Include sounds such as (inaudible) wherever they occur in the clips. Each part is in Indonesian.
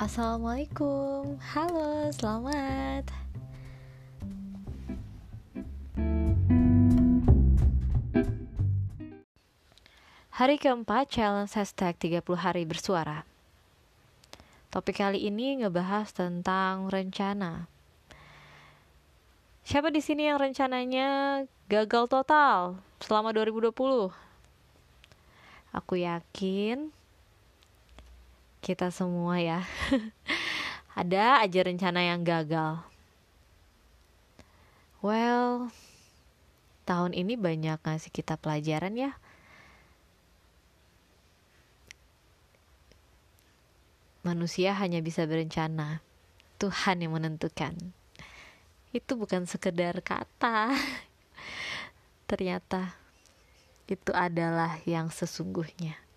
Assalamualaikum, halo, selamat. Hari keempat challenge hashtag 30 hari bersuara. Topik kali ini ngebahas tentang rencana. Siapa di sini yang rencananya gagal total selama 2020? Aku yakin kita semua ya. (laughs) Ada aja rencana yang gagal. Well tahun ini banyak ngasih kita pelajaran ya. Manusia hanya bisa berencana. Tuhan yang menentukan. Itu bukan sekedar kata. (laughs) Ternyata itu adalah yang sesungguhnya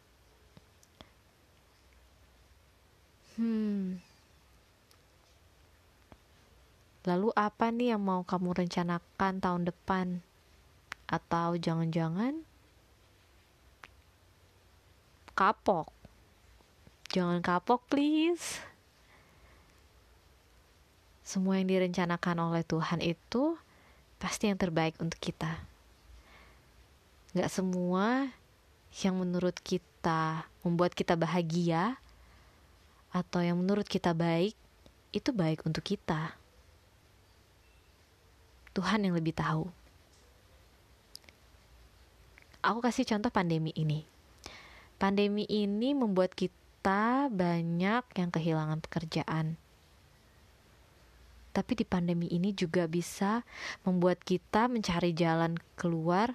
Hmm. Lalu apa nih yang mau kamu rencanakan tahun depan? Atau jangan-jangan kapok? Jangan kapok, please. Semua yang direncanakan oleh Tuhan itu pasti yang terbaik untuk kita. Gak semua yang menurut kita membuat kita bahagia atau yang menurut kita baik, itu baik untuk kita. Tuhan yang lebih tahu. Aku kasih contoh pandemi ini. Pandemi ini membuat kita banyak yang kehilangan pekerjaan. Tapi di pandemi ini juga bisa membuat kita mencari jalan keluar.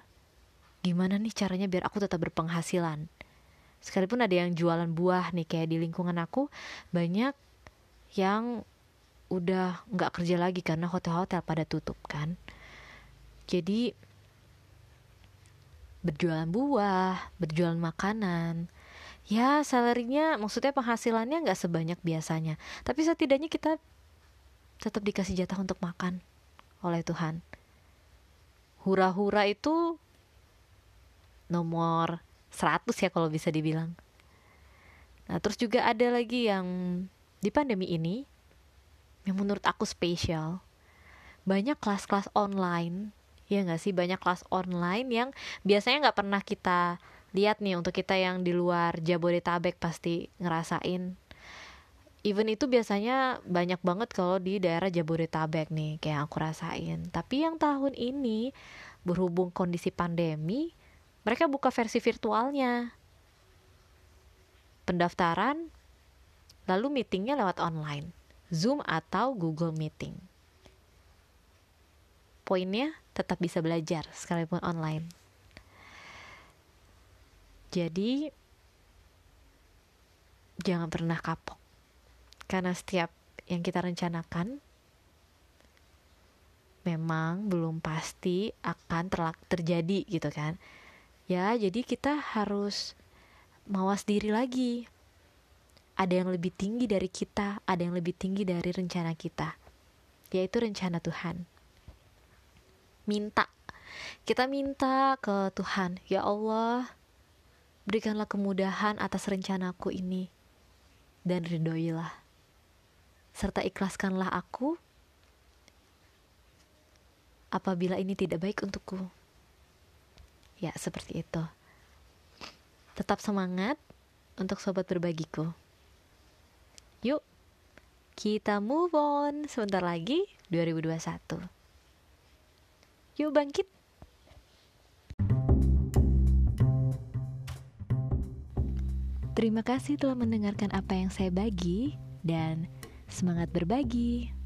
Gimana nih caranya biar aku tetap berpenghasilan? Sekalipun ada yang jualan buah nih kayak di lingkungan aku banyak yang udah nggak kerja lagi karena hotel-hotel pada tutup kan? Jadi berjualan buah berjualan makanan ya salarinya maksudnya penghasilannya nggak sebanyak biasanya. Tapi setidaknya kita tetap dikasih jatah untuk makan oleh Tuhan. Hura-hura itu nomor 100 ya kalau bisa dibilang. Nah, terus juga ada lagi yang di pandemi ini yang menurut aku spesial. Banyak kelas-kelas online, ya nggak sih? Banyak kelas online yang biasanya nggak pernah kita lihat nih untuk kita yang di luar Jabodetabek pasti ngerasain. Even itu biasanya banyak banget kalau di daerah Jabodetabek nih kayak aku rasain. Tapi yang tahun ini berhubung kondisi pandemi, mereka buka versi virtualnya. Pendaftaran, lalu meetingnya lewat online, Zoom atau Google Meeting. Poinnya tetap bisa belajar sekalipun online. Jadi, jangan pernah kapok. Karena setiap yang kita rencanakan memang belum pasti akan terjadi gitu kan ya jadi kita harus mawas diri lagi. Ada yang lebih tinggi dari kita ada yang lebih tinggi dari rencana kita yaitu rencana Tuhan. Minta. Kita minta ke Tuhan ya Allah berikanlah kemudahan atas rencanaku ini dan ridhoilah. Serta ikhlaskanlah aku apabila ini tidak baik untukku Ya, seperti itu. Tetap semangat untuk sobat berbagiku. Yuk, kita move on. Sebentar lagi 2021. Yuk bangkit. Terima kasih telah mendengarkan apa yang saya bagi dan semangat berbagi.